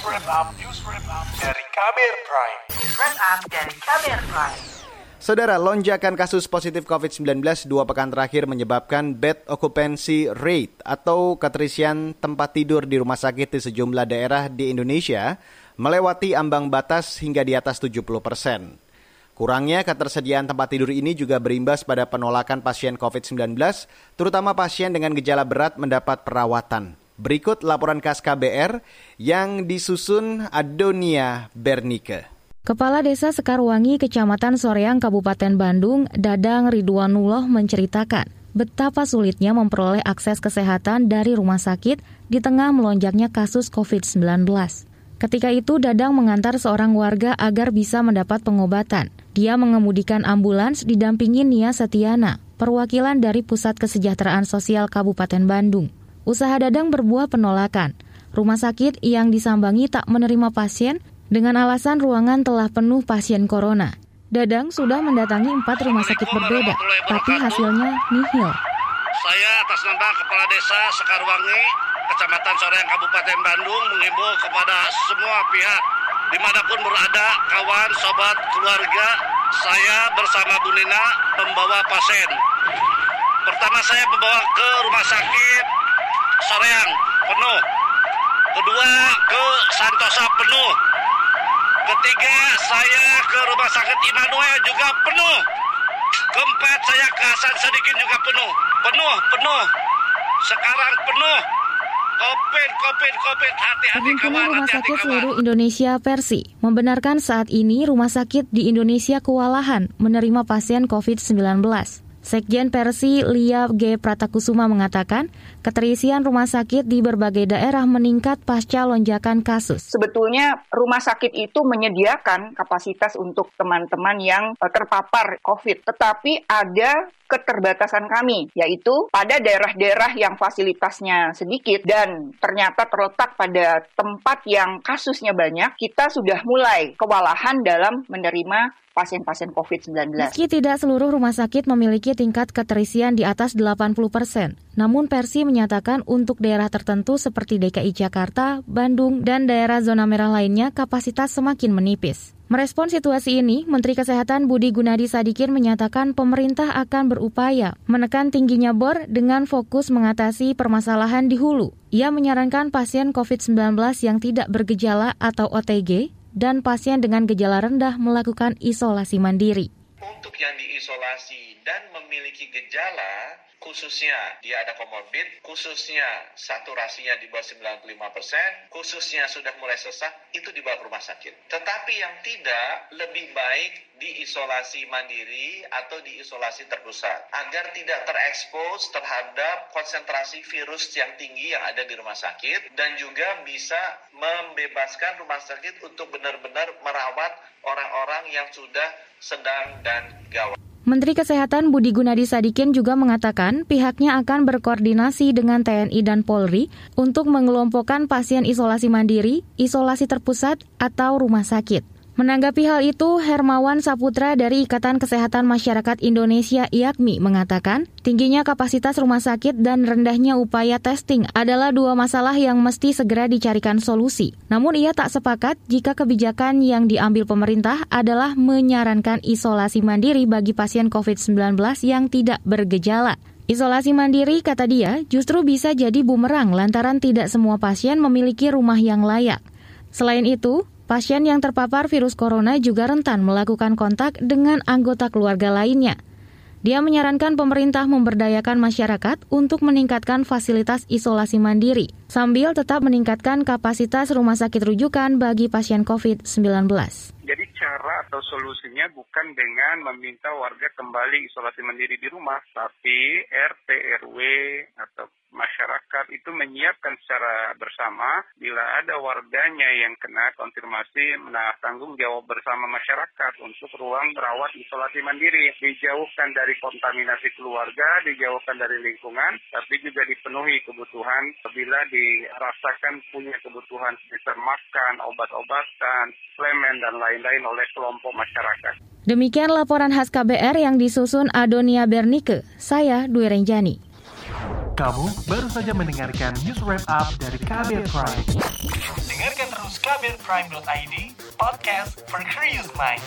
News Wrap Up, News Wrap Up dari Kabir Prime. News Wrap Up dari Kabir Prime. Saudara, lonjakan kasus positif COVID-19 dua pekan terakhir menyebabkan bed occupancy rate atau keterisian tempat tidur di rumah sakit di sejumlah daerah di Indonesia melewati ambang batas hingga di atas 70 persen. Kurangnya ketersediaan tempat tidur ini juga berimbas pada penolakan pasien COVID-19, terutama pasien dengan gejala berat mendapat perawatan. Berikut laporan khas KBR yang disusun Adonia Bernike. Kepala Desa Sekarwangi, Kecamatan Soreang, Kabupaten Bandung, Dadang Ridwanullah menceritakan betapa sulitnya memperoleh akses kesehatan dari rumah sakit di tengah melonjaknya kasus COVID-19. Ketika itu, Dadang mengantar seorang warga agar bisa mendapat pengobatan. Dia mengemudikan ambulans didampingi Nia Setiana, perwakilan dari Pusat Kesejahteraan Sosial Kabupaten Bandung. Usaha Dadang berbuah penolakan. Rumah sakit yang disambangi tak menerima pasien dengan alasan ruangan telah penuh pasien corona. Dadang sudah mendatangi empat rumah sakit berbeda, tapi hasilnya nihil. Saya atas nama Kepala Desa Sekarwangi, Kecamatan Soreang Kabupaten Bandung menghimbau kepada semua pihak di mana pun berada, kawan, sobat, keluarga, saya bersama Bu Nina membawa pasien. Pertama saya membawa ke rumah sakit Soreang penuh. Kedua ke Santosa penuh. Ketiga saya ke rumah sakit Immanuel juga penuh. Keempat saya ke Hasan Sadikin juga penuh. Penuh, penuh. Sekarang penuh. Covid, Covid, Covid. Hati-hati kawan, Rumah hati-hati Sakit kawan. Seluruh Indonesia Persi membenarkan saat ini rumah sakit di Indonesia kewalahan menerima pasien COVID-19. Sekjen Persi Lia G. Pratakusuma mengatakan, keterisian rumah sakit di berbagai daerah meningkat pasca lonjakan kasus. sebetulnya rumah sakit itu menyediakan kapasitas untuk teman-teman yang eh, terpapar COVID, tetapi ada keterbatasan kami, yaitu pada daerah-daerah yang fasilitasnya sedikit dan ternyata terletak pada tempat yang kasusnya banyak, kita sudah mulai kewalahan dalam menerima pasien-pasien COVID-19. Meski tidak seluruh rumah sakit memiliki tingkat keterisian di atas 80 persen, namun Persi menyatakan untuk daerah tertentu seperti DKI Jakarta, Bandung, dan daerah zona merah lainnya kapasitas semakin menipis. Merespon situasi ini, Menteri Kesehatan Budi Gunadi Sadikin menyatakan pemerintah akan berupaya menekan tingginya bor dengan fokus mengatasi permasalahan di hulu. Ia menyarankan pasien COVID-19 yang tidak bergejala atau OTG dan pasien dengan gejala rendah melakukan isolasi mandiri. Yang diisolasi dan memiliki gejala, khususnya dia ada komorbid, khususnya saturasinya di bawah 95%, khususnya sudah mulai sesak, itu dibawa ke rumah sakit. Tetapi yang tidak, lebih baik diisolasi mandiri atau diisolasi terpusat, agar tidak terekspos terhadap konsentrasi virus yang tinggi yang ada di rumah sakit, dan juga bisa membebaskan rumah sakit untuk benar-benar merawat orang-orang yang sudah sedang dan gawat. Menteri Kesehatan Budi Gunadi Sadikin juga mengatakan pihaknya akan berkoordinasi dengan TNI dan Polri untuk mengelompokkan pasien isolasi mandiri, isolasi terpusat, atau rumah sakit. Menanggapi hal itu, Hermawan Saputra dari Ikatan Kesehatan Masyarakat Indonesia IAKMI mengatakan, tingginya kapasitas rumah sakit dan rendahnya upaya testing adalah dua masalah yang mesti segera dicarikan solusi. Namun ia tak sepakat jika kebijakan yang diambil pemerintah adalah menyarankan isolasi mandiri bagi pasien COVID-19 yang tidak bergejala. Isolasi mandiri, kata dia, justru bisa jadi bumerang lantaran tidak semua pasien memiliki rumah yang layak. Selain itu, pasien yang terpapar virus corona juga rentan melakukan kontak dengan anggota keluarga lainnya. Dia menyarankan pemerintah memberdayakan masyarakat untuk meningkatkan fasilitas isolasi mandiri, sambil tetap meningkatkan kapasitas rumah sakit rujukan bagi pasien COVID-19. Jadi cara atau solusinya bukan dengan meminta warga kembali isolasi mandiri di rumah, tapi RT RW atau masyarakat itu menyiapkan secara bersama bila ada warganya yang kena konfirmasi nah tanggung jawab bersama masyarakat untuk ruang rawat isolasi mandiri dijauhkan dari kontaminasi keluarga dijauhkan dari lingkungan tapi juga dipenuhi kebutuhan bila dirasakan punya kebutuhan seperti makan obat-obatan suplemen dan lain-lain oleh kelompok masyarakat Demikian laporan khas KBR yang disusun Adonia Bernike. Saya Dwi Renjani. Kamu baru saja mendengarkan news wrap up dari Kabir Prime. Dengarkan terus Kabir kamirprime.id, podcast for curious mind.